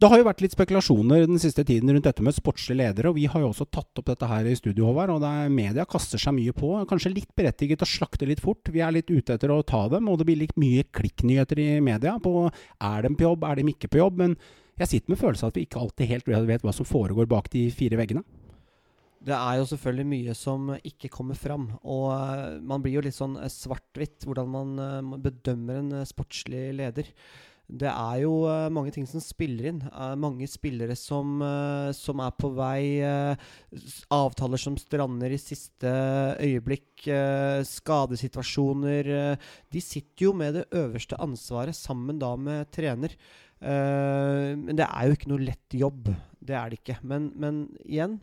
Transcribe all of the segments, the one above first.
Det har jo vært litt spekulasjoner den siste tiden rundt dette med sportslige ledere, og vi har jo også tatt opp dette her i studio, Håvard. Og er media kaster seg mye på. Kanskje litt berettiget å slakte litt fort. Vi er litt ute etter å ta dem, og det blir litt mye klikknyheter i media på er de på jobb, er de ikke på jobb. Men jeg sitter med følelsen av at vi ikke alltid helt vet hva som foregår bak de fire veggene. Det er jo selvfølgelig mye som ikke kommer fram. Og uh, man blir jo litt sånn svart-hvitt hvordan man uh, bedømmer en sportslig leder det er jo uh, mange ting som spiller inn. Uh, mange spillere som, uh, som, er på vei. avtaler som strander i siste øyeblikk. skadesituasjoner. de sitter jo med det øverste ansvaret sammen da med trener. men det er jo ikke noe lett jobb. Det er det ikke. Men, men igjen,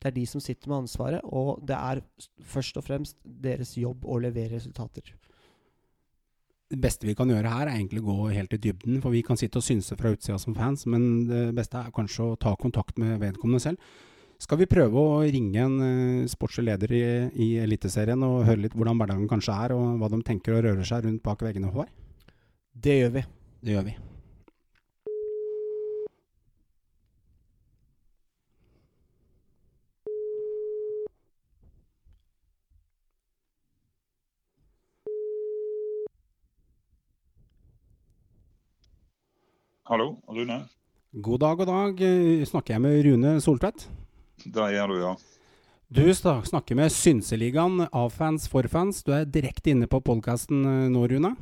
det er de som sitter med ansvaret, og det er først og fremst deres jobb å levere resultater det beste vi kan gjøre her, er egentlig å gå helt i dybden. For vi kan sitte og synse fra utsida som fans, men det beste er kanskje å ta kontakt med vedkommende selv. Skal vi prøve å ringe en uh, sportslig leder i, i Eliteserien og høre litt hvordan hverdagen kanskje er, og hva de tenker og rører seg rundt bak veggene? Håvard? Det gjør vi. Det gjør vi. Hallo, Rune. God dag, god dag. Snakker jeg med Rune Soltvedt? Det gjør du, ja. Du snakker med Synseligaen av fans for fans. Du er direkte inne på podkasten eh, nå, Rune?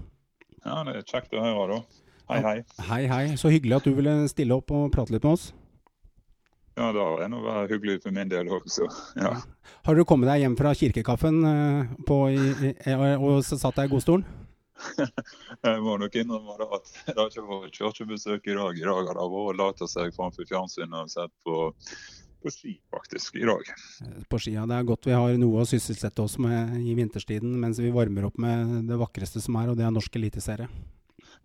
Ja, det er kjekt å høre, da. Hei, hei. Hei, hei. Så hyggelig at du ville stille opp og prate litt med oss. Ja, det er nå hyggelig for min del også. Ja. Har du kommet deg hjem fra kirkekaffen eh, på, og satt deg i godstolen? jeg må nok innrømme at det har ikke vært kirkebesøk i dag. I dag har det vært å late seg framfor fjernsynet og sett på, på ski, faktisk, i dag. På skia. Det er godt vi har noe å sysselsette oss med i vinterstiden mens vi varmer opp med det vakreste som er, og det er norsk eliteserie.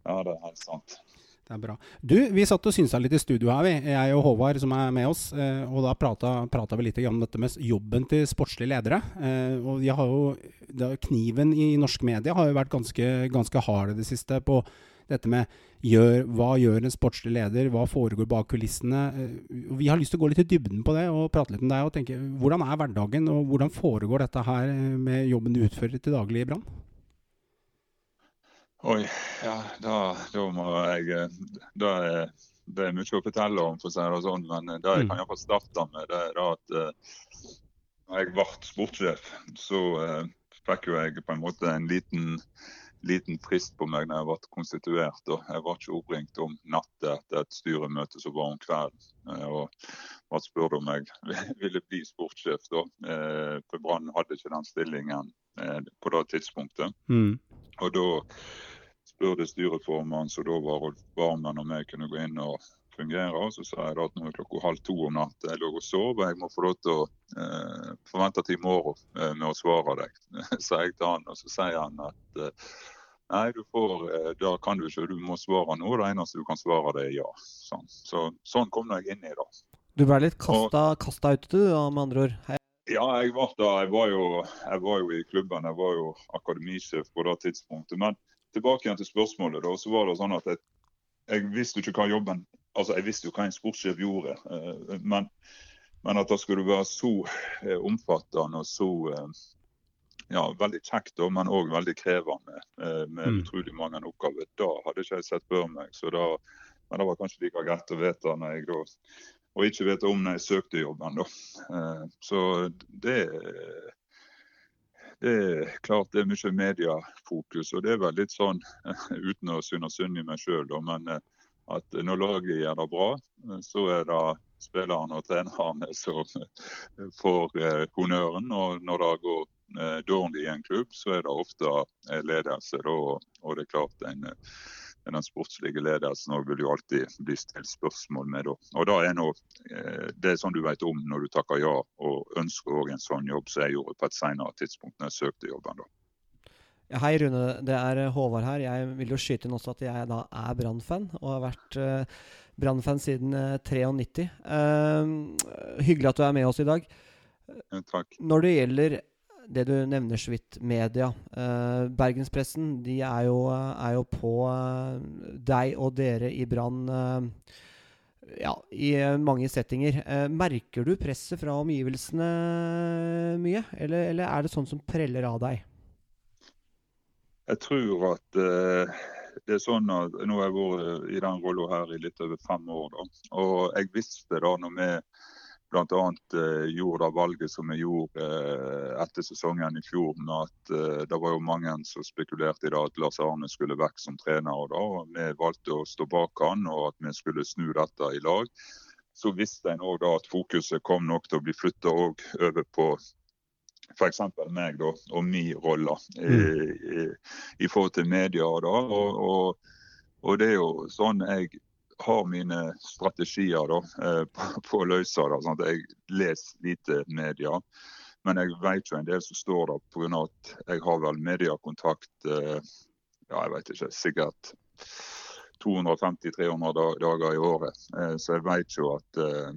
Ja, det er helt sant. Det er bra. Du, vi satt og synsa litt i studio her, vi. Jeg og Håvard som er med oss. Eh, og da prata vi litt om dette med jobben til sportslige ledere. Eh, og har jo, Kniven i norsk media har jo vært ganske, ganske hard i det siste på dette med gjør, hva gjør en sportslig leder, hva foregår bak kulissene. Eh, vi har lyst til å gå litt i dybden på det og prate litt med deg. og tenke, Hvordan er hverdagen, og hvordan foregår dette her med jobben du utfører til daglig i Brann? Oi, ja, da, da må jeg eh, da er, Det er mye å fortelle om, for å si det sånn. Men det jeg mm. kan iallfall starte med, det er at uh, når jeg ble sportssjef, så uh, fikk jo jeg på en måte en liten, liten frist på meg når jeg ble konstituert. og Jeg ble ikke oppringt om natta etter et styremøte som var om kvelden. Uh, og ble spurt om jeg ville bli sportssjef da. For Brann hadde ikke den stillingen på det tidspunktet. Mm. Og da spurte styreformannen, som da var Rolf Barmen, om jeg kunne gå inn og fungere. Og så sa jeg da at nå er klokka halv to om natta, jeg lå og sov, og jeg må få lov til å eh, forvente til i morgen med å svare deg, sa jeg til han. Og så sier han at eh, nei, du får, eh, da kan du ikke, du må svare nå. Det eneste du kan svare, det er ja. Sånn, så, sånn kom jeg inn i det. Du ble litt kasta, kasta ut, du, med andre ord? Hei. Ja, jeg var, da, jeg, var jo, jeg var jo i klubben. Jeg var jo akademisjef på det tidspunktet. Men tilbake igjen til spørsmålet. da, så var det sånn at jeg, jeg visste ikke hva jobben altså Jeg visste jo hva en sportssjef gjorde, eh, men, men, at det skulle være så eh, omfattende og så eh, ja, veldig kjekt, men òg veldig krevende med mm. utrolig mange oppgaver. Da hadde ikke jeg sett før meg. så da, Men det var kanskje like greit å vite når jeg da og ikke vite om når jeg søkte jobben. da. Så det det er klart det er mye mediefokus. Og det er vel litt sånn, uten å synne synd i meg sjøl, men eh, at når laget gjør det bra, eh, så er det spillerne og trenerne som får eh, honnøren. Og når det går dårlig i en klubb, så er det ofte ledelse. Og det er klart en men den sportslige ledelsen vil jo alltid bli stilt spørsmål med. Da. Og da er noe, eh, Det er sånn du vet om når du takker ja og ønsker også en sånn jobb som jeg gjorde på et senere tidspunkt når jeg søkte jobben. da. Hei Rune, det er eh, Håvard her. Jeg vil jo skyte inn også at jeg da er Brann-fan, og har vært uh, Brann-fan siden uh, 93. Uh, hyggelig at du er med oss i dag. Ja, takk. Når det gjelder det du nevner så vidt, media. Uh, bergenspressen de er jo, er jo på uh, deg og dere i Brann uh, ja, i mange settinger. Eh, merker du presset fra omgivelsene mye, eller, eller, er det sånn som preller av deg? Jeg tror at det er sånn at Nå har jeg vært i den rolla her i litt over fem år. Da. Og jeg visste da når vi bl.a. Uh, gjorde det valget som vi gjorde uh, etter sesongen i fjor, at uh, det var jo mange som spekulerte i det at Lars Arne skulle vekk som trener. Og, da, Vi valgte å stå bak han og at vi skulle snu dette i lag. Så visste en òg at fokuset kom nok til å bli flytta over på f.eks. meg da, og min rolle i, mm. i, i, forhold til media. Da. Og, og, og det er jo sånn jeg har mine strategier da, eh, på, på, å løse det. Sånn jeg leser lite media. Men jeg vet jo en del som står der pga. at jeg har vel mediekontakt eh, ja, jeg vet ikke, sikkert 250-300 dager i året. Eh, så jeg vet jo at eh,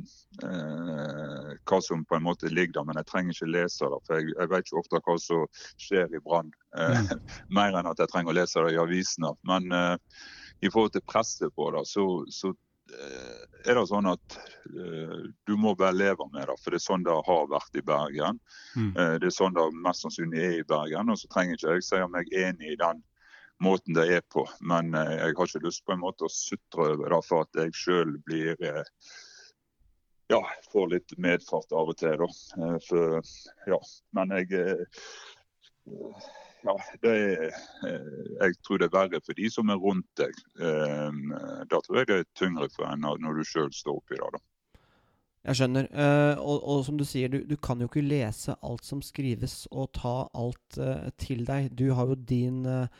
hva som på en måte ligger der, men jeg trenger ikke lese det. For jeg, jeg vet jo ofte hva som skjer i Brann. Eh, mer enn at jeg trenger å lese det i avisene. Men eh, i forhold til presset på det, så, så eh, er det sånn at uh, du må bare leve med det. For det er sånn det har vært i Bergen. Mm. Uh, det er sånn det mest sannsynlig er i Bergen. Og så trenger ikke jeg si om jeg er enig i den måten det er på. Men uh, jeg har ikke lyst på en måte å sutre over det for at jeg sjøl blir ja, får litt medfart av og til, da. For, ja. Men jeg ja, er, eh, jeg tror det er verre for de som er rundt deg. Ehm, da tror jeg det er tyngre for en når du sjøl står oppi det. da. Jeg skjønner. Uh, og, og, som du sier, du, du, kan jo ikke lese alt som skrives og ta alt uh, til deg. Du har jo din uh,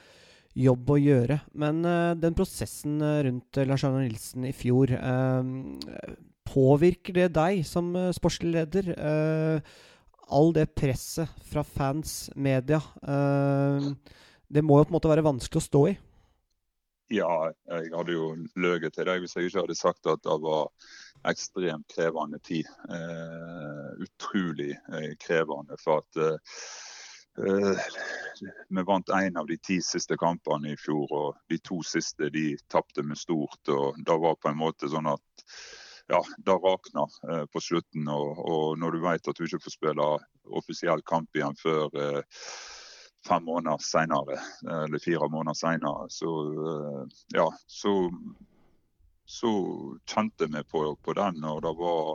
jobb å gjøre. Men den prosessen rundt Lars Arne Nilsen i fjor, påvirker det deg som sportslig leder? All det presset fra fans, media eh, Det må jo på en måte være vanskelig å stå i? Ja, jeg hadde jo løyet til deg hvis jeg ikke hadde sagt at det var ekstremt krevende tid. Eh, utrolig uh, krevende. For at vi vant én av de ti siste kampene i fjor, og de to siste de tapte vi stort. og Det var på en måte sånn at ja, det rakner eh, på slutten. Og, og, når du vet at du ikke får spille offisiell kamp igjen før eh, fem måneder senere, eh, eller fire måneder senere, så ja, så, så kjente vi på, på, den. og det var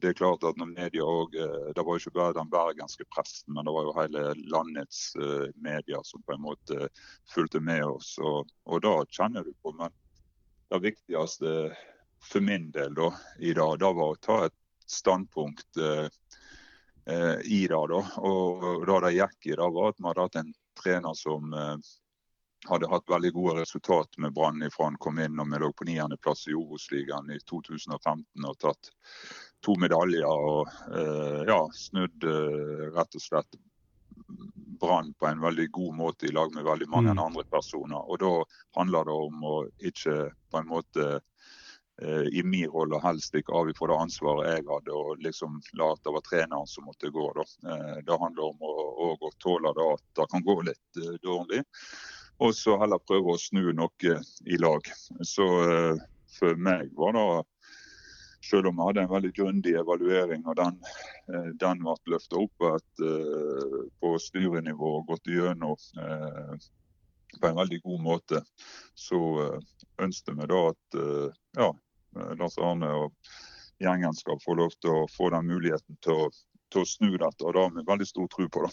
det er klart at når media eh, Det var ikke bare den bergenske pressen, men det var jo hele landets uh, media som på en måte fulgte med oss. Og, og da kjenner du på. Men det viktigste for min del da, i dag, da var å ta et standpunkt eh, eh, i det. Da. Og da det gikk i det, var at vi hadde hatt en trener som eh, hadde hatt veldig gode resultat med Brann ifra han kom inn og vi lå på niendeplass i Obos-ligaen i 2015 og tatt to medaljer. og eh, ja, snudd eh, rett og slett Brann på en veldig god måte i lag med veldig mange mm. andre personer. Og Da handler det om å ikke på en måte i min rolle helst ikke av fra det ansvaret jeg hadde, og liksom la at det var treneren som måtte gå. Da. Eh, det handler om å, å, tåle det at det kan gå litt uh, dårlig. Og så heller prøve å snu noe i lag. Så for meg var det selv om vi hadde en veldig grundig evaluering, og den, den ble løfta opp et, på styrenivå og gått gjennom på en veldig god måte, så ønsket vi da at ja, Eh, Lars Arne og gjengen skal få lov til å få den muligheten til å, til å snu dette. og Da har vi veldig stor tro på det.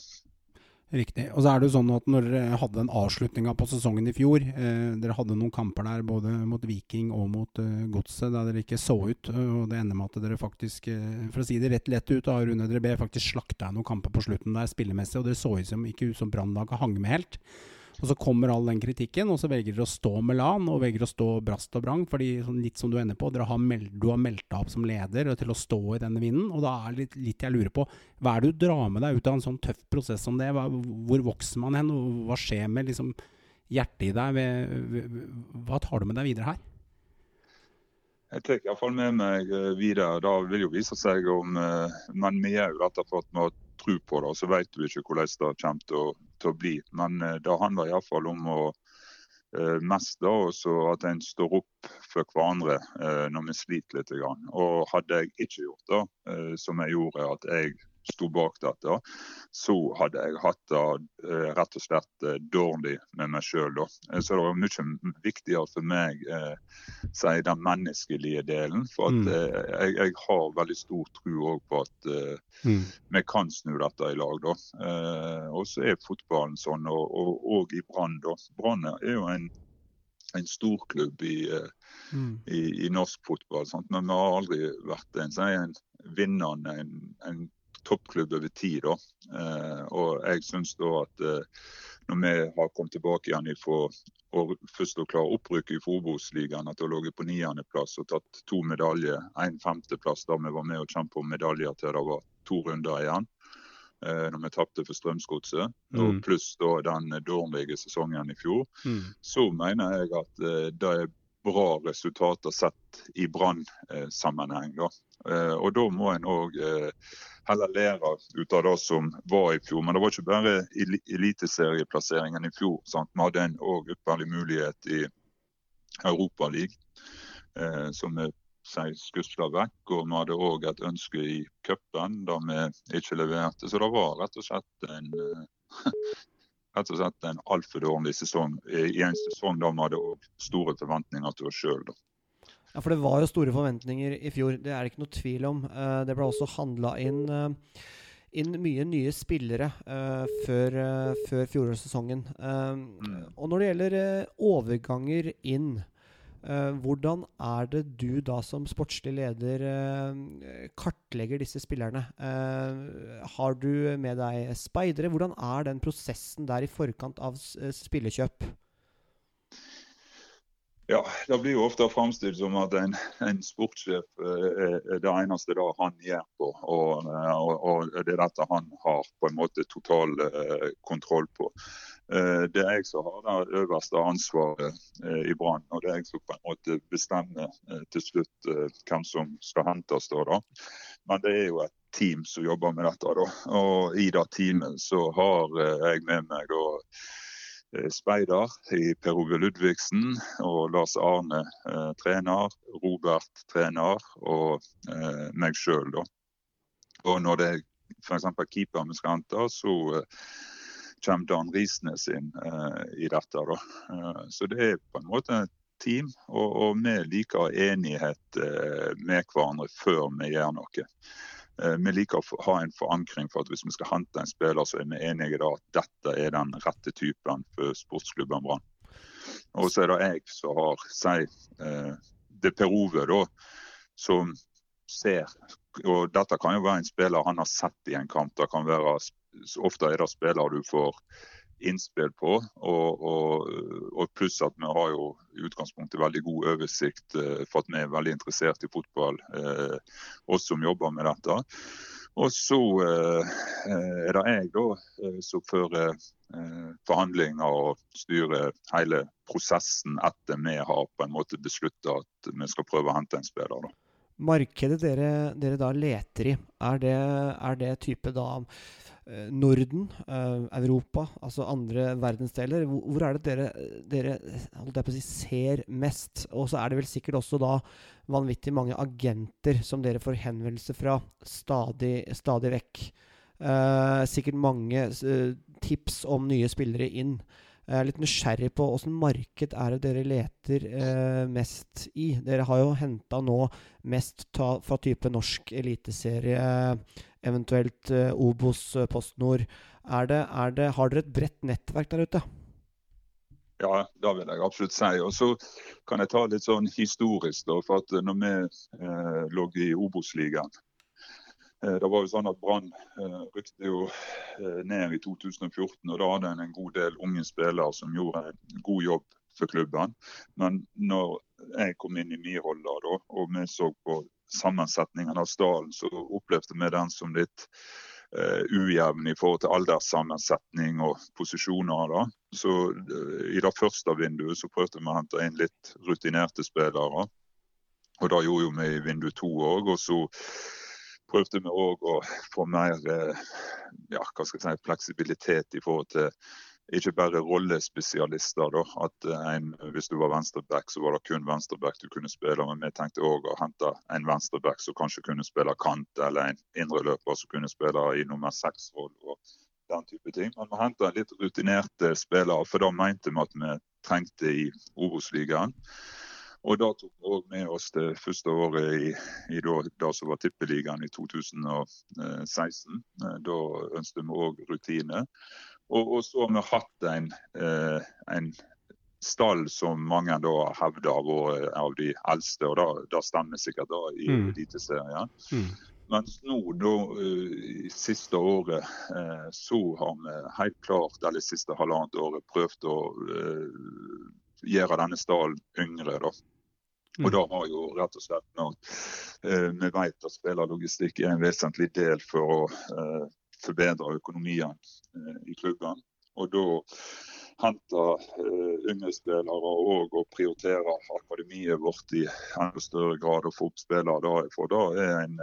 Riktig. Og så er det jo sånn at når dere hadde den avslutninga på sesongen i fjor eh, Dere hadde noen kamper der både mot Viking og mot eh, Godset der dere ikke så ut. Og det ender med at dere faktisk, eh, for å si det rett lett ut, da, Rune dere ber faktisk slakta noen kamper på slutten der spillemessig. Og dere så ut som ikke ut som Brann hang med helt. Og så kommer all den kritikken, og så velger dere å stå med LAN og velger å stå brast og brang. fordi sånn litt som du ender på, har meld, du har meldt deg opp som leder til å stå i denne vinden. Og da er det litt, litt, jeg lurer på, hva er det du drar med deg ut av en sånn tøff prosess som det? Hva, hvor vokser man hen? Og hva skjer med liksom, hjertet i deg? Ved, ved, hva tar du med deg videre her? Jeg tar iallfall med meg eh, videre. Da vil jo vise seg om eh, Men vi er jo dette for at vi har tro på det. Og Så vet vi ikke hvordan det kommer til å, til å bli. Men uh, det handler iallfall om å Eh, mest da, også at en står opp for hverandre eh, når vi sliter litt. Og hadde jeg ikke gjort det, eh, som jeg gjorde, at jeg sto bak dette, så hadde jeg hatt det rett og slett dårlig med meg sjøl. Så det var mye viktigere for meg å si den menneskelige delen. For mm. jeg, jeg, har veldig stor tro på at eh, mm. vi kan snu dette i lag. da. Eh, og så er fotballen sånn, og, og, og i Brann. Brann er jo en en storklubb i, mm. i, i, norsk fotball. Sant? Men vi har aldri vært en, en vinnende, en, en toppklubb over tid. Da. Eh, og jeg syns da at eh, når vi har kommet tilbake igjen fra først å klare opprykket i Fobos-ligaen, at har ligget på niendeplass og tatt to medaljer, en femteplass da vi var med og kjempet om medaljer til det var to runder igjen eh, når vi tapte for Strømsgodset, mm. pluss da den dårlige sesongen i fjor, mm. så mener jeg at det er bra resultater sett i Brann-sammenheng. Uh, og da må en òg heller lære ut av det som var i fjor. Men det var ikke bare eliteserieplasseringen i fjor. Sant? Vi hadde en òg ypperlig mulighet i Europaligaen, eh, som vi skusla vekk. Og vi hadde òg et ønske i cupen da vi ikke leverte. Så det var rett og slett en eh, rett og slett en altfor dårlig sesong i en sesong da man hadde store forventninger til oss sjøl. Ja, for det var jo store forventninger i fjor. Det er det ikke noe tvil om. Uh, det ble også handla inn, uh, inn, mye nye spillere uh, før, før fjorårssesongen. Mm. Og når det gjelder overganger inn, hvordan er det du da som sportslig leder kartlegger disse spillerne? har du med deg speidere? Hvordan er den prosessen der i forkant av spillekjøp? Ja, Det blir jo ofte framstilt som at en, en sportssjef er det eneste da han gjør på. Og, og, og, det er dette han har på en måte total uh, kontroll på. Uh, det er jeg som har det øverste ansvaret uh, i Brann. Og det er jeg som på en måte bestemmer til slutt hvem som skal hentes. Da, da. Men det er jo et team som jobber med dette. Da. Og i det teamet så har jeg med meg da Eh, speider i Per Ove Ludvigsen. Og Lars Arne eh, trener, Robert trener og eh, meg sjøl. Og når det er f.eks. keeper vi skal hente, så eh, kommer Dan Risnes inn uh, i dette. Eh, så det er på en måte et team, og, og vi liker enighet med hverandre før vi gjør noe. Eh, vi liker å ha en forankring for at hvis vi skal hente en spiller, så er vi enige da at dette er den rette typen for sportsklubben Brann. Og så er det jeg som har si, eh, det Per Ove, da, som ser og Dette kan jo være en spiller han har sett i en kamp. det kan være Ofte er det spiller du får innspill på. Og, og, og, pluss at vi har jo i utgangspunktet veldig god oversikt eh, for at vi er veldig interessert i fotball, eh, oss som jobber med dette. Og så eh, er det jeg da eh, som fører eh, forhandlinger og styrer hele prosessen etter vi har på en måte beslutta at vi skal prøve å hente en spiller. da. Markedet dere, dere, da leter i, er det, er det type da Eh, Norden, eh, Europa, altså andre verdensdeler. Hvor, er det dere, dere holdt jeg på å si, ser mest? Og så er det vel sikkert også da vanvittig mange agenter som dere får henvendelse fra stadig, stadig vekk. Eh, sikkert mange tips om nye spillere inn. Jeg er litt nysgjerrig på åssen marked er det dere leter eh, mest i? Dere har jo henta nå mest ta, fra type norsk eliteserie, eventuelt eh, Obos, PostNord. Er det, er det, har dere et bredt nettverk der ute? Ja, det vil jeg absolutt si. Og så kan jeg ta litt sånn historisk. Da, for at når vi eh, lå i Obos-ligaen, Eh, det var jo sånn at Brann eh, rykte jo eh, ned i 2014, og da hadde en en god del unge spillere som gjorde en god jobb for klubben. Men når jeg kom inn i min rolle da, og vi så på sammensetningen av stallen, så opplevde vi den som litt ujevn i forhold til alderssammensetning og posisjoner. da. Så I det første vinduet så prøvde vi å hente inn litt rutinerte spillere. Og Det gjorde vi i vindu to òg. Og så prøvde vi òg å få mer eh, ja, si, fleksibilitet i forhold til ikke bare rollespesialister. da, at en, Hvis du var venstreback, så var det kun venstreback du kunne spille. Men vi tenkte òg å hente en venstreback som kanskje kunne spille kant, eller en indreløper som kunne spille i nummer seks-roll. og den type ting. Men vi henta litt rutinerte spillere, for da mente vi at vi trengte i Obos-ligaen. Og da tok vi òg med oss det første året i, i da, da, som var Tippeligaen i 2016. Da ønsket vi òg rutine. Og, og, så har vi hatt en, eh, en stall som mange da hevder har vært av de eldste, og da, da stemmer sikkert da i mm. Eliteserien. Mm. Mens nå, da, siste året, så har vi helt klart, eller siste halvannet året, prøvd å gjøre denne stallen yngre. da. Og mm. da har jo rett og slett når vi vet at spillerlogistikk er en vesentlig del for å forbedre økonomien i klubbene. Og da hente unge spillere og å prioritere akademiet vårt i enda større grad og få opp spillere. For da er en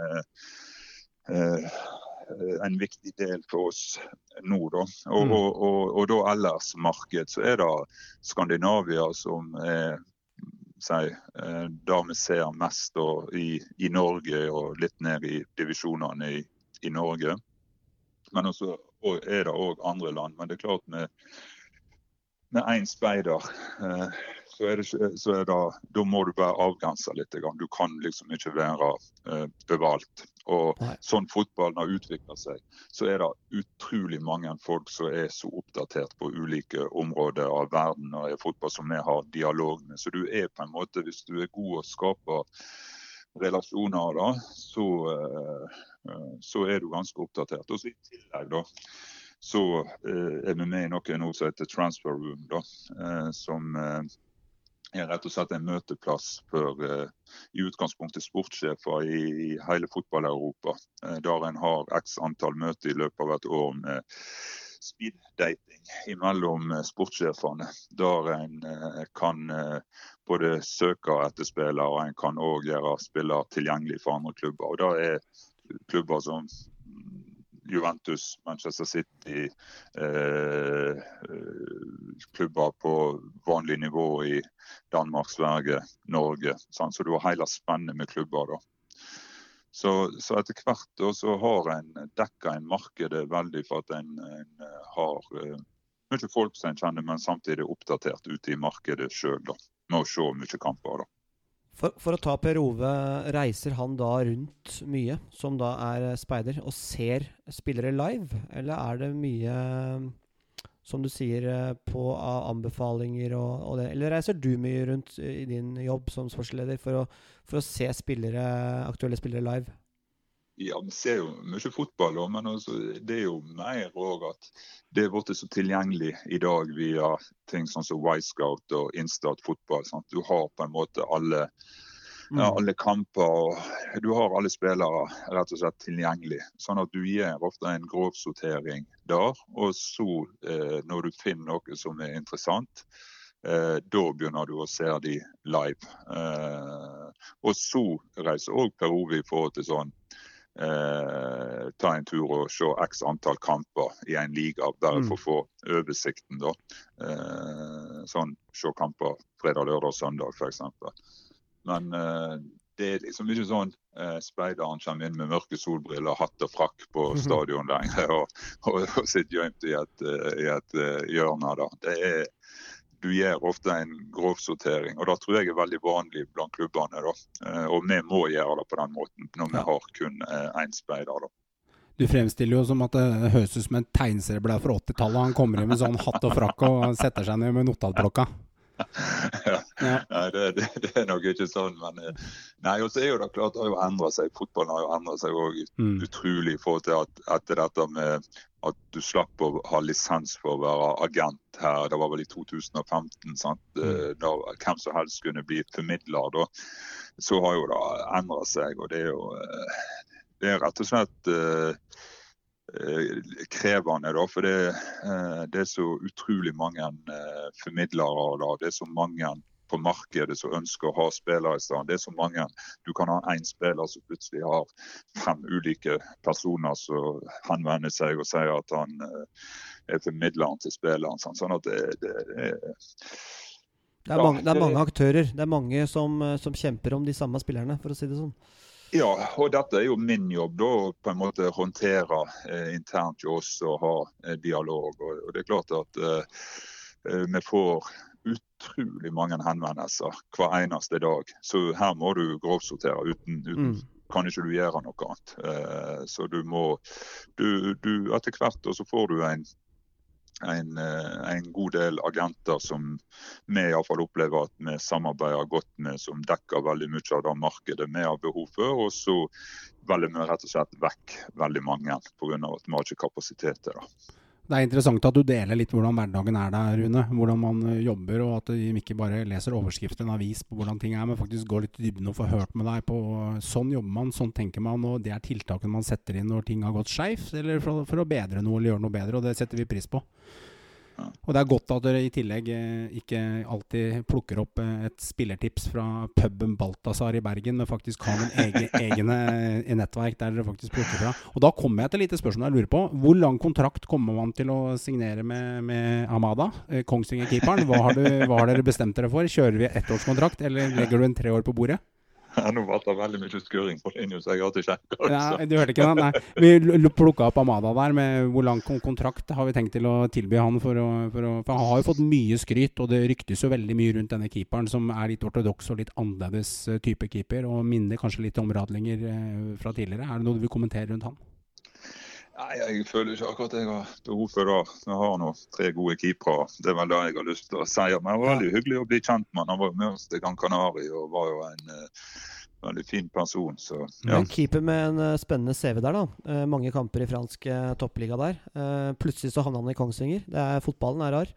Eh, en viktig del for oss nå. Da. Og, mm. og, og, og da ellers marked, så er det Skandinavia som er si, det der vi ser mest da, i, i, Norge og litt ned i divisjonene i, i Norge. Men også er det òg andre land. Men det er klart med med én speider, eh, så, er det, så er det, da må du bare avgrense litt. Du kan liksom ikke være eh, bevalt. Og Nei. sånn fotballen har utvikla seg, så er det utrolig mange folk som er så oppdatert på ulike områder av verden og er fotball som vi har dialog med. Så du er på en måte, hvis du er god og skaper relasjoner, da, så, eh, så er du ganske oppdatert. Og så i tillegg, da så eh, er vi med i noe nå som heter Transfer Room, da, eh, som eh, er rett og slett en møteplass for i utgangspunktet sportssjefer i, i hele fotball-Europa. der en har x antall møter i løpet av et år med speed-dating mellom sportssjefene. Der en kan både søke etter spillere og en kan òg gjøre spillere tilgjengelig for andre klubber. Og Det er klubber som Juventus, Manchester City, eh, klubber på vanlig nivå i Danmark, Sverige, Norge. Sant? Så du har hele spennet med klubber. da. Så, så etter hvert så har en dekka en markedet veldig for at en, en har eh, mye folk som en kjenner, men samtidig oppdatert ute i markedet sjøl med å se mye kamper. da. For, for, å ta Per Ove, reiser han da rundt mye, som da er speider, og ser spillere live? Eller er det mye, som du sier, på anbefalinger og, og det? Eller reiser du mye rundt i din jobb som sportsleder for å, for å se spillere, aktuelle spillere live? Ja, vi ser jo mye fotball, men også, det er jo mer òg at det er blitt så tilgjengelig i dag via ting sånn som Wisecout og Instat fotball. Sant? Du har på en måte alle, ja, mm. alle kamper og du har alle spillere rett og slett tilgjengelig. Sånn at du gjør ofte en grovsortering der. Og så, eh, når du finner noe som er interessant, Eh, da begynner du å se de live. Eh, og så reiser òg Per Ove i forhold til sånn eh, ta en tur og se x antall kamper i en liga, bare for å mm. få oversikten. da. Eh, sånn se kamper fredag, lørdag søndag f.eks. Men eh, det er liksom ikke sånn eh, speideren kommer inn med mørke solbriller, hatt og frakk på stadion lenger og, og, og sitter gjemt i et, eh, i et uh, hjørne. da. Det er du gjør ofte en grovsortering. og Det tror jeg er veldig vanlig blant klubbene. Da. Eh, og vi må gjøre det på den måten når vi har kun én eh, speider. da. Du fremstiller jo som at det høres ut som en tegneserieblad fra 80-tallet. Han kommer inn med sånn hatt og frakk og setter seg ned med notatblokka. Ja. Nei, det, det, det, er nok ikke sånn. Men eh, nei, og så er jo det klart det har jo endra seg. Fotballen har jo endret seg òg mm. utrolig i forhold til at etter dette med at du slapp å ha lisens for å være agent her. Det var vel i 2015. sant? Mm. Eh, da hvem som helst kunne bli formidler. Da. Så har jo det endret seg. og det er jo eh, det er rett og slett krevende. Da, for det, uh, det, er så utrolig mange uh, formidlere. Da. Det er så mange på markedet som ønsker å ha spillere i stedet. Det er så mange. Du kan ha én spiller som plutselig har fem ulike personer som henvender seg og sier at han er formidleren til spilleren. Sånn at det, det det er, mange, det er, mange, aktører. Det er mange som, som, kjemper om de samme spillerne, for å si det sånn. Ja, og dette er jo min jobb, da, å på en måte håndtere eh, internt hos oss og ha eh, dialog. Og, og, det er klart at eh, eh, vi får utrolig mange henvendelser hver eneste dag. Så her må du grovsortere. Uten, uten mm. kan ikke du gjøre noe annet. Eh, så du må du, du, Etter hvert så får du en en, eh, en, god del agenter som vi i fall opplever at vi samarbeider godt med, som dekker veldig mye av det markedet vi har behov for. Og så velger vi rett og slett vekk veldig mange pga. at vi har ikke kapasitet til det. Det er interessant at du deler litt hvordan hverdagen er der, Rune. Hvordan man eh, jobber, og at de ikke bare leser overskriften i en avis på hvordan ting er, men faktisk går litt i dybden og får hørt med deg på sånn jobber man, sånn tenker man, og det er tiltakene man setter inn når ting har gått skeivt, eller for, for, å bedre noe eller gjøre noe bedre, og det setter vi pris på. Og det er godt at dere i tillegg eh, ikke alltid plukker opp eh, et spillertips fra puben Balthazar i Bergen, men faktisk har noen egen, egne eh, nettverk der dere faktisk plukker fra. Og da kommer jeg til et lite spørsmål jeg lurer på. Hvor lang kontrakt kommer man til å signere med, med Amada, Kongsvinger-keeperen? Hva, hva, har dere bestemt dere for? Kjører vi ettårskontrakt, eller legger du en tre år på bordet? Nå ble det veldig mye skurring på linja, så jeg har ikke sjekka. Ja, du hørte ikke det? Nei. Vi plukka opp Amada der med hvor lang kontrakt har vi tenkt til å tilby han. For, å, for, å, for, han har jo fått mye skryt, og det ryktes jo veldig mye rundt denne keeperen, som er litt ortodoks og litt annerledes eh, type keeper, og minner kanskje litt om Radlinger eh, fra tidligere. Er det noe du vil kommentere rundt han? Nei, Jeg føler ikke akkurat jeg har behov for det. Vi har nå tre gode keepere. Det er vel det jeg har lyst til å si. Men det var veldig hyggelig å bli kjent med han. Han var med oss til Gran Canaria og var jo en uh, veldig fin person. Så, ja. En keeper med en uh, spennende CV der, da. Uh, mange kamper i fransk toppliga der. plutselig så havna han i Kongsvinger. Det er, fotballen er rar.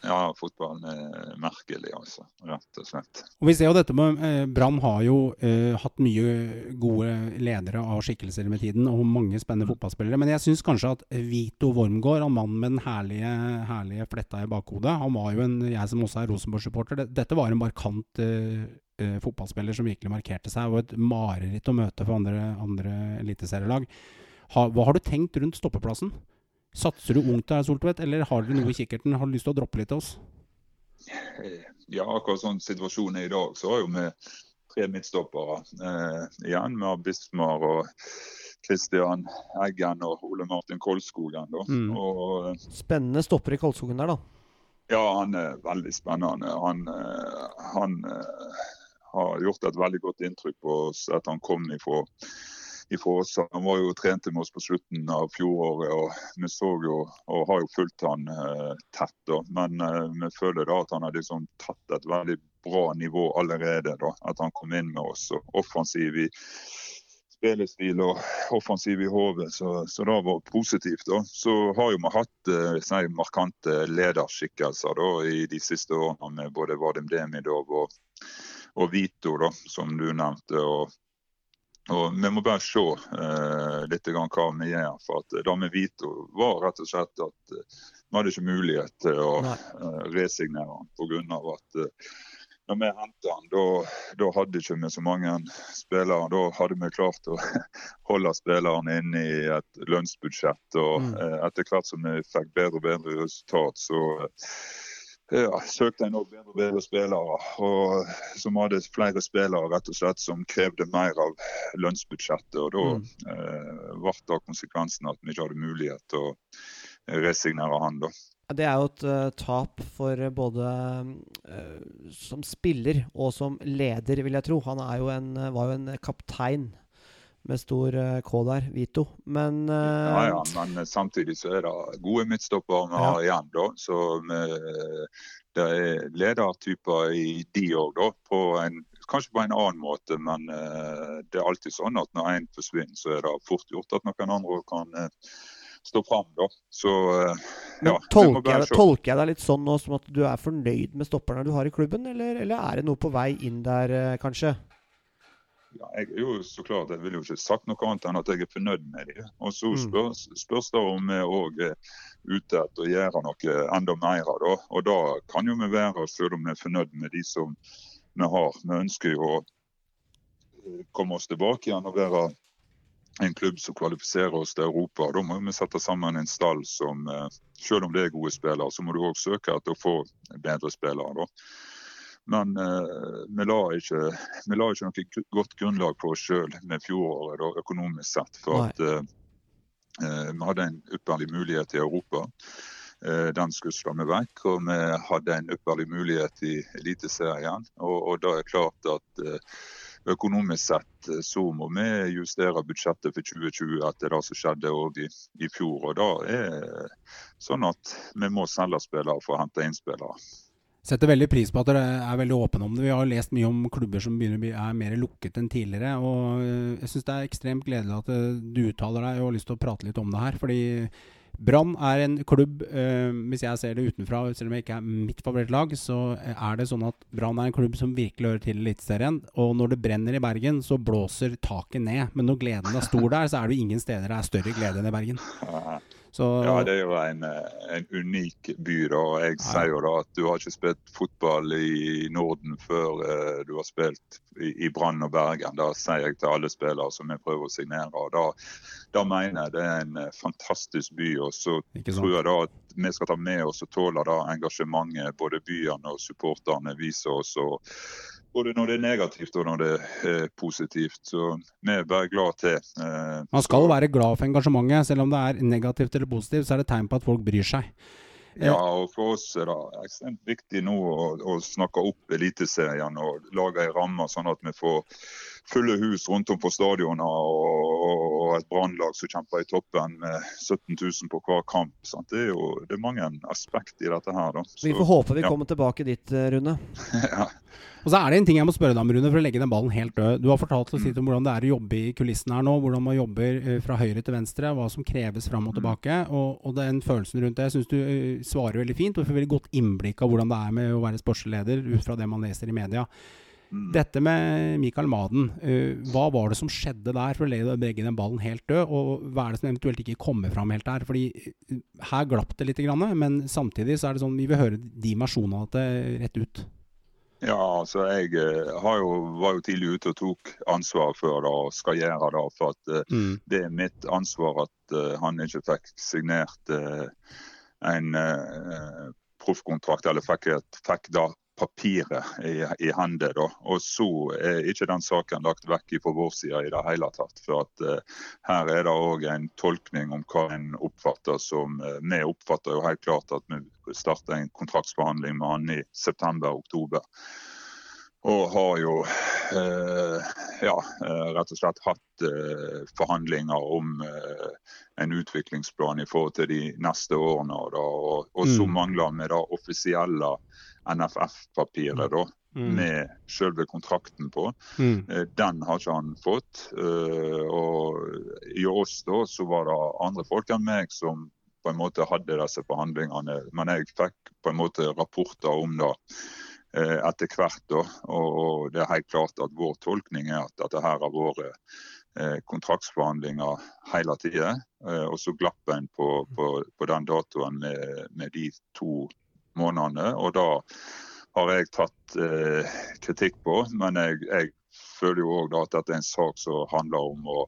Ja, fotballen er merkelig, altså. Rett og slett. Og vi ser jo dette med eh, Brann har jo eh, hatt mye gode ledere av skikkelser med tiden, og mange spennende mm. fotballspillere. Men jeg syns kanskje at Vito Wormgård, han mannen med den herlige, herlige fletta i bakhodet, han var jo en, jeg som også er Rosenborg-supporter, dette var en markant eh, eh, fotballspiller som virkelig markerte seg, og et mareritt å møte for andre, andre eliteserielag. Ha, hva har du tenkt rundt stoppeplassen? Satser du ungt der, Soltvedt, eller har dere noe i kikkerten? Har du lyst til å droppe litt til oss? Ja, akkurat sånn situasjonen er i dag, så har jo vi tre midtstoppere. Eh, igjen vi har Bismar og Kristian Eggen og Ole Martin Kolskogen. Mm. Og, eh, spennende stopper i Kolskogen der, da. Ja, han er veldig spennende. Han, eh, han uh, har gjort et veldig godt inntrykk på oss at han kom ifra ifra oss. Han var jo trente med oss på slutten av fjoråret, og vi så jo og har jo fulgt han eh, tett. Da. Men eh, vi føler da at han har liksom tatt et veldig bra nivå allerede. da, At han kom inn med oss. og Offensiv i spillestil og offensiv i hodet, så, så, det var positivt. da. Så har jo vi hatt eh, markante lederskikkelser da, i de siste årene med både Vadim Demidov og, og Vito, da, som du nevnte. og og Vi må bare se eh, litt hva vi gjør. for at Det med Vito var rett og slett at eh, vi hadde ikke mulighet til å eh, resignere han pga. at eh, når vi hentet han, da, da hadde ikke vi så mange spillere. Da hadde vi klart å holde spillerne inne i et lønnsbudsjett. og mm. eh, Etter hvert som vi fikk bedre og bedre resultat, så ja, søkte en bedre og bedre spillere. og Som hadde flere spillere rett og slett som krevde mer av lønnsbudsjettet. og Da mm. eh, ble konsekvensen at vi ikke hadde mulighet til å resignere han. da. Det er jo et uh, tap for både uh, som spiller og som leder, vil jeg tro. Han jo en, var jo en kaptein med stor uh, K der, Vito. Men uh, Ja, ja, men samtidig så er det gode midtstoppere vi har igjen, da. Så det er ledertyper i de òg, da. På en, kanskje på en annen måte, men det er alltid sånn at når én forsvinner, så er det fort gjort at noen andre kan stå fram. Da. Så ja. Tolker jeg, tolker jeg deg litt sånn nå som at du er fornøyd med stopperne du har i klubben, eller, eller er det noe på vei inn der, kanskje? Ja, jeg er jo så klart, jeg vil jo ikke sagt noe annet enn at jeg er fornøyd med dem. Og så mm. spørs, spørs det om vi òg er ute etter å gjøre noe enda mer. Da. Og da kan jo vi være selv om vi er fornøyd med de som vi har. Vi ønsker jo å komme oss tilbake igjen og være en klubb som kvalifiserer oss til Europa. Da må vi sette sammen en stall som, selv om det er gode spillere, så må du òg søke etter å få bedre spillere. da. Men uh, vi, la ikke, vi la ikke noe godt grunnlag på oss sjøl med fjoråret økonomisk sett. For at uh, uh, vi hadde en ypperlig mulighet i Europa. Den skusla vi vekk. Og vi hadde en ypperlig mulighet i Eliteserien. Og, og da er det klart at økonomisk sett så må vi justere budsjettet for 2020 etter det som skjedde i, i, fjor. Og da er sånn at vi må selge spillere for å hente inn spillere setter veldig pris på at dere er veldig åpne om det. Vi har lest mye om klubber som begynner å bli, er mer lukket enn tidligere. og eh, Jeg syns det er ekstremt gledelig at eh, du uttaler deg og har lyst til å prate litt om det her. fordi Brann er en klubb, øh, hvis jeg ser det utenfra, selv om jeg ikke er mitt favorittlag, så er det sånn at Brann er en klubb som virkelig hører til Eliteserien. Og når det brenner i Bergen, så blåser taket ned. Men når gleden er stor der, så er det jo ingen steder det er større glede enn i Bergen. Så, ja, det er jo en, en unik by. da. Jeg ja. sier jo da at du har ikke spilt fotball i Norden før uh, du har spilt i, i Brann og Bergen. Da sier jeg til alle spillere som jeg prøver å signere. og Da, da mener jeg det er en uh, fantastisk by. og Så tror jeg da at vi skal ta med oss og tåle da engasjementet både byene og supporterne viser oss. og både når det er negativt og når det er positivt. Så vi er bare glad til. Eh, Man skal jo være glad for engasjementet. Selv om det er negativt eller positivt, så er det tegn på at folk bryr seg. Ja, og for oss er det ekstremt viktig nå å, å snakke opp Eliteserien og lage en ramme sånn at vi får fulle hus rundt om på stadionene og, og, et brannlag som kjemper i toppen med 17 000 på hver kamp. Sant? Det er jo det er mange aspekter i dette her. Så, vi får håpe vi ja. kommer tilbake dit, eh, Rune. ja. Og så er det en ting jeg må spørre deg om, Rune, for å legge den ballen helt død. Du har fortalt oss litt om hvordan det er å jobbe i kulissene her nå. Hvordan man jobber eh, fra høyre til venstre, hva som kreves fram og mm. tilbake. Og, og den følelsen rundt det. Jeg syns du uh, svarer veldig fint og får veldig godt innblikk av hvordan det er med å være sportsleder ut fra det man leser i media. Mm. Dette med Mikael Maden, uh, hva var det som skjedde der for å legge den ballen helt død? Og hva er det som eventuelt ikke kommer fram helt der? Fordi uh, her glapp det litt, men samtidig så er det sånn vi vil høre de versjonene av det rett ut. Ja, altså jeg uh, jo, var jo tidlig ute og tok ansvar for det og skal gjøre det. For at mm. det er mitt ansvar at han ikke fikk signert en proffkontrakt, eller fikk, et, fikk da papiret i, i hende. Da. Og så er ikke den saken lagt vekk fra vår side i det hele tatt. For at uh, her er det òg en tolkning om hva en oppfatter som uh, Vi oppfatter jo helt klart at vi starter en kontraktsbehandling med han i september-oktober. Og har jo eh, ja, rett og slett hatt forhandlinger om en utviklingsplan i forhold til de neste årene. Da, og, og så mm. mangler vi da offisielle NFF-papiret da, mm. med selve kontrakten på. Mm. Eh, den har ikke han fått. Eh, og i oss da så var det andre folk enn meg som på en måte hadde disse forhandlingene. Men jeg fikk på en måte rapporter om det eh, etter hvert. da, Og det er helt klart at vår tolkning er at dette her har vært kontraktsforhandlinger hele tida. Og så glapp en på, på, på den datoen med, med de to månedene. Og da har jeg tatt eh, kritikk på. Men jeg, jeg føler jo òg at dette er en sak som handler om å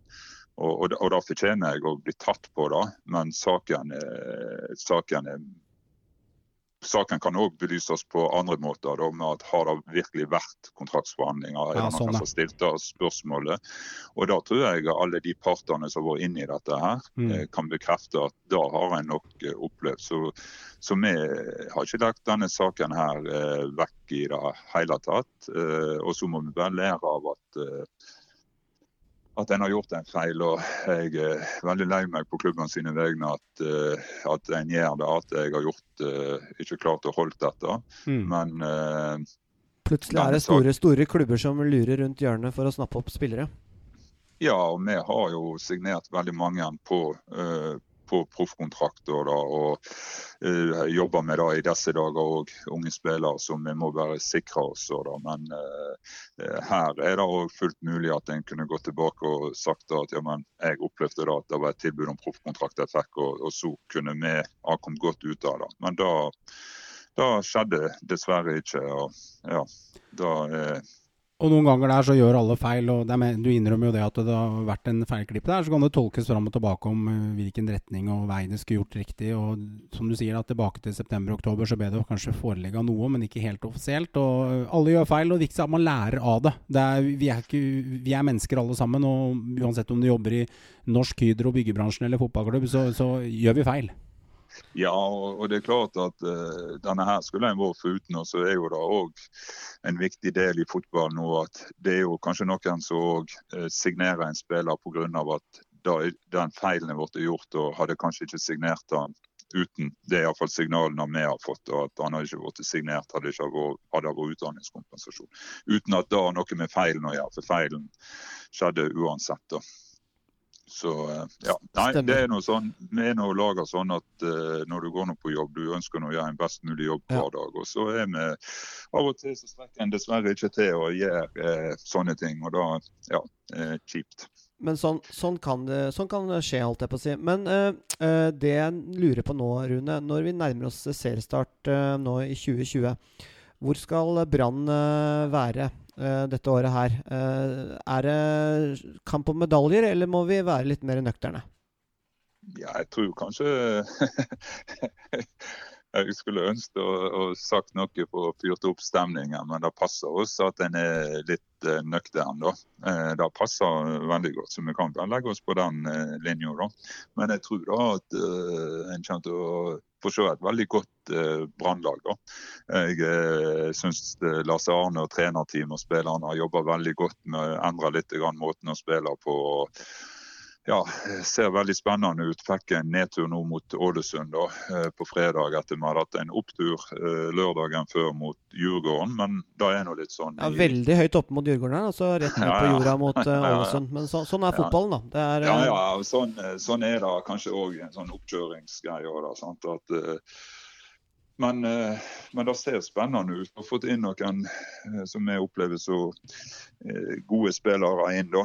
og, og, og da fortjener jeg å bli tatt på det, men saken, saken er saken kan òg belyses på andre måter. Da, med at Har det virkelig vært kontraktsforhandlinger? Ja, sånn, har stilt stilte spørsmålet. Og Da tror jeg alle de partene som har vært inne i dette, her, mm. Eh, kan bekrefte at da har en nok eh, opplevd. Så, så, vi har ikke lagt denne saken her eh, vekk i det hele tatt. Og så må vi bare lære av at at en har gjort en feil. og Jeg er veldig lei meg på klubben sine vegne at, uh, at en gjør det. At jeg har gjort, uh, ikke klart å holde dette. Mm. Men uh, Plutselig er det store, store klubber som lurer rundt hjørnet for å snappe opp spillere? Ja, og vi har jo signert veldig mange på, på proffkontrakter og uh, jobber med det i disse dager òg, unge spillere som vi må bare sikre oss. Da. Men uh, her er det òg fullt mulig at en kunne gå tilbake og sagt da, at ja, men jeg opplevde da at det var et tilbud om proffkontrakt jeg fikk, og, og, så kunne vi ha kommet godt ut av det. Men da, skjedde dessverre ikke. og ja, da... Uh, Og noen ganger der så gjør alle feil, og med, du innrømmer jo det at det har vært en feilklipp der. Så kan det tolkes fram og tilbake om uh, hvilken retning og vei det skulle gjort riktig. Og som du sier, at tilbake til september-oktober så ble det kanskje forelegga noe, men ikke helt offisielt. Og alle gjør feil, og det viktigste er at man lærer av det. det er, vi, er ikke, vi, er mennesker alle sammen, og uansett om du jobber i Norsk Hydro, byggebransjen eller fotballklubb, så, så gjør vi feil. Ja, og, det er klart at uh, denne her skulle en vært foruten. Og så er jo det òg en viktig del i fotball nå at det er jo kanskje noen som òg uh, signerer en spiller pga. at da, den feilen blitt gjort, og hadde kanskje ikke signert den uten. Det er iallfall signalene vi har fått. og At han har ikke blitt signert, hadde ikke vært, hadde vært utdanningskompensasjon. Uten at det har noe med feilen å gjøre, for feilen skjedde uansett. da. Så eh, ja, nei, det er noe sånn, Vi er nå laga sånn at uh, når du går nå på jobb, du ønsker å gjøre en best mulig jobb hver ja. dag. Og så er vi Av og til så strekker en dessverre ikke til å gjøre uh, sånne ting, og da ja, uh, kjipt. Men sånn, sånn, kan det, sånn, kan det, skje, holdt jeg på å si. Men det jeg lurer på nå, Rune, når vi nærmer oss seriestart nå i 2020, hvor skal Brann være? Uh, dette året her. Uh, er det kamp om medaljer, eller må vi være litt mer nøkterne? Ja, jeg tror kanskje Jeg skulle ønske å, å sagt noe for å fyrt opp stemningen, men det passer oss at en er litt uh, nøktern. da. Det passer veldig godt, så vi kan legge oss på den linja. Men jeg tror da at en kommer til å få se et veldig godt eh, brannlag. Jeg eh, syns Lars Arne og trenerteamet og spillerne har jobba veldig godt med å endre litt måten å spille på. og ja, ser veldig spennende ut. Fikk en nedtur nå mot Ålesund da, eh, på fredag etter vi hadde hatt en opptur eh, lørdagen før mot Djurgården. Men det er nå litt sånn Ja, Veldig høyt oppe mot Djurgården her, altså rett ned på jorda mot uh, Ålesund. Men så, sånn er fotballen, da. Er, ja, ja, sånn, sånn, er det kanskje òg en sånn oppkjøringsgreie. sant, at uh, men, eh, men, det ser spennende ut. Vi har fått inn noen eh, som vi opplever så eh, gode spillere inn. da.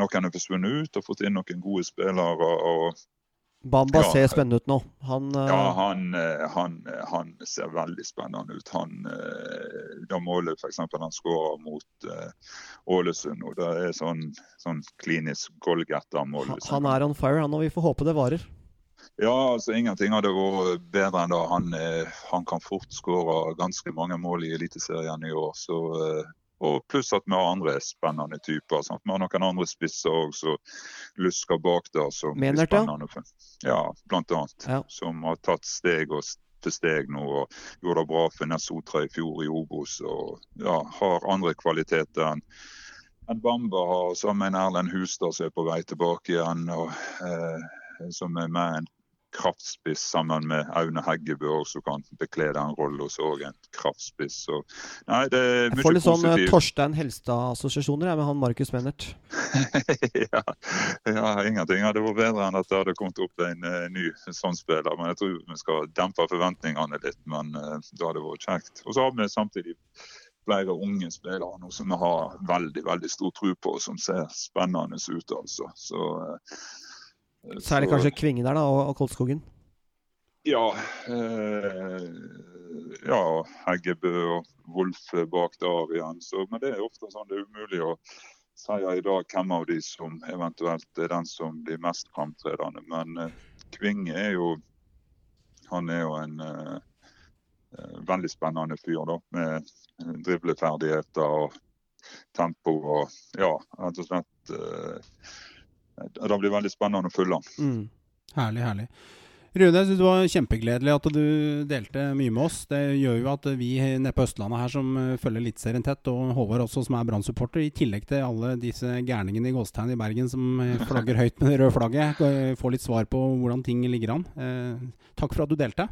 Noen er forsvunnet ut og fått inn noen gode spillere. og Bamba ja, ser spennende ut nå. Han, ja, han, han, han, ser veldig spennende ut. Han, da målet eksempel han skårer mot Ålesund, og det er sånn, sånn klinisk goalgetter-mål. Liksom. Han er on fire, han, og vi får håpe det varer. Ja, altså ingenting hadde vært bedre enn da. Han, eh, han kan fort skåre ganske mange mål i Eliteserien i år. Så, eh, og pluss at vi har andre spennende typer. Sant? Vi har noen andre spisser òg som lusker bak der. som Mener, er spennende. Ja, blant annet. Ja. Som har tatt steg og til steg nå og gjorde det bra for Nesotra i fjor i Obos. Og ja, har andre kvaliteter enn enn Bamba har, sammen med Erlend Hustad som er på vei tilbake igjen. og eh, som er med en kraftspiss sammen med Aune Heggebø som kan bekle den rollen hos òg en kraftspiss. Så, nei, det er mye jeg får litt sånn uh, Torstein Helstad-assosiasjoner med han Markus Mennert. ja, ja, ingenting hadde vært bedre enn at det hadde kommet opp en uh, ny sånn spiller. Men jeg tror vi skal dempe forventningene litt. Men uh, det hadde vært kjekt. Og så har vi samtidig flere unge spillere nå som vi har veldig veldig stor tro på, som ser spennende ut. altså. Så Særlig kanskje Kvinge der, da, og, og Kolskogen? Ja. Eh, ja, Heggebø og Wolf bak der igjen. Så, men det er ofte sånn det er umulig å si i dag hvem av de som eventuelt er den som blir mest framtredende. Men eh, Kvinge er jo han er jo en eh, eh veldig spennende fyr da, med dribleferdigheter og tempo og ja, rett og slett eh, det blir veldig spennende å følge. Mm. Herlig, herlig. Rune, jeg synes det var kjempegledelig at du delte mye med oss. Det gjør jo at vi nede på Østlandet her som eh, følger Eliteserien tett, og Håvard også som er Brann-supporter, i tillegg til alle disse gærningene i Gåstegn i Bergen som eh, flagger høyt med det røde flagget, eh, får litt svar på hvordan ting ligger an. Eh, takk for at du delte.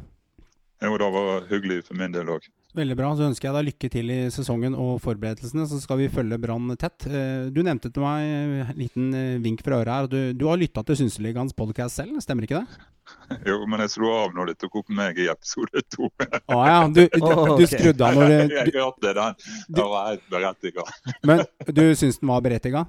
Jo, det var hyggelig for min del òg. Veldig bra. Så ønsker jeg deg lykke til i sesongen og forberedelsene. Så skal vi følge Brann tett. Eh, du nevnte til meg en liten eh, vink fra øret her. Du, du har lytta til Synseligaens podcast selv, stemmer ikke det? Jo, men jeg slo av når det tok opp meg i episode to. Å ah, ja, du, du, du, skrudde av når du Jeg hørte den. Det var helt berettiga. Men du syns den var berettiga?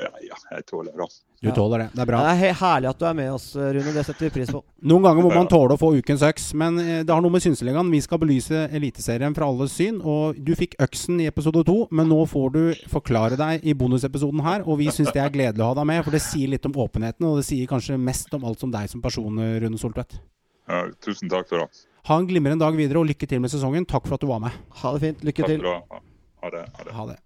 Ja, ja, jeg tåler det. Du Ja. tåler det. Det er bra. Det er herlig at du er med oss, Rune. Det setter vi pris på. Noen ganger må man tåle å få ukens øks, men eh, det har noe med Synseligaen. Vi skal belyse Eliteserien fra alles syn, og du fikk øksen i episode to, men nå får du forklare deg i bonusepisoden her, og vi syns det er gledelig å ha deg med, for det sier litt om åpenheten, og det sier kanskje mest om alt som deg som person, Rune Soltvedt. Ja, tusen takk for det. Ha en glimrende dag videre, og lykke til med sesongen. Takk for at du var med. Ha det fint. Lykke Takk til. Ha det. Ha det. Ha det.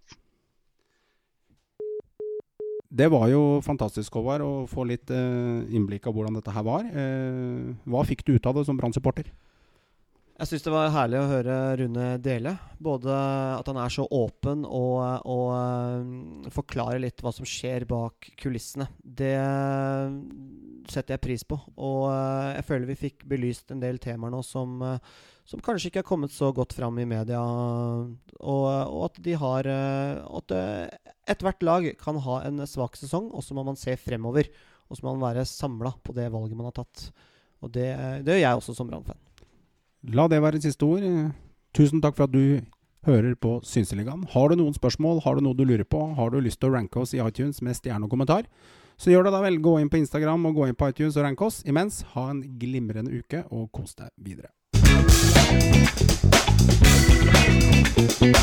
Det var jo fantastisk, Håvard, å få litt eh, innblikk av hvordan dette her var. Eh, hva fikk du ut av det som Brann-supporter? Jeg syns det var herlig å høre Rune dele. Både at han er så åpen og, og eh, forklarer litt hva som skjer bak kulissene. Det setter jeg pris på. Og jeg føler vi fikk belyst en del temaer nå som, som kanskje ikke har kommet så godt fram i media. Og, og at de har eh, At eh, ethvert lag kan ha en svak sesong, og så må man se fremover. Og så må man være samla på det valget man har tatt. Og det, det gjør jeg også som Brann-fan. La det være siste ord. Eh, Tusen takk for at du hører på Synseligaen. Har du noen spørsmål, har du noe du lurer på, har du lyst til å ranke oss i iTunes med stjerne og kommentar, så gjør det da vel. Gå inn på Instagram og gå inn på iTunes og rank oss. Imens, ha en glimrende uke, og kos deg videre. ・えっ?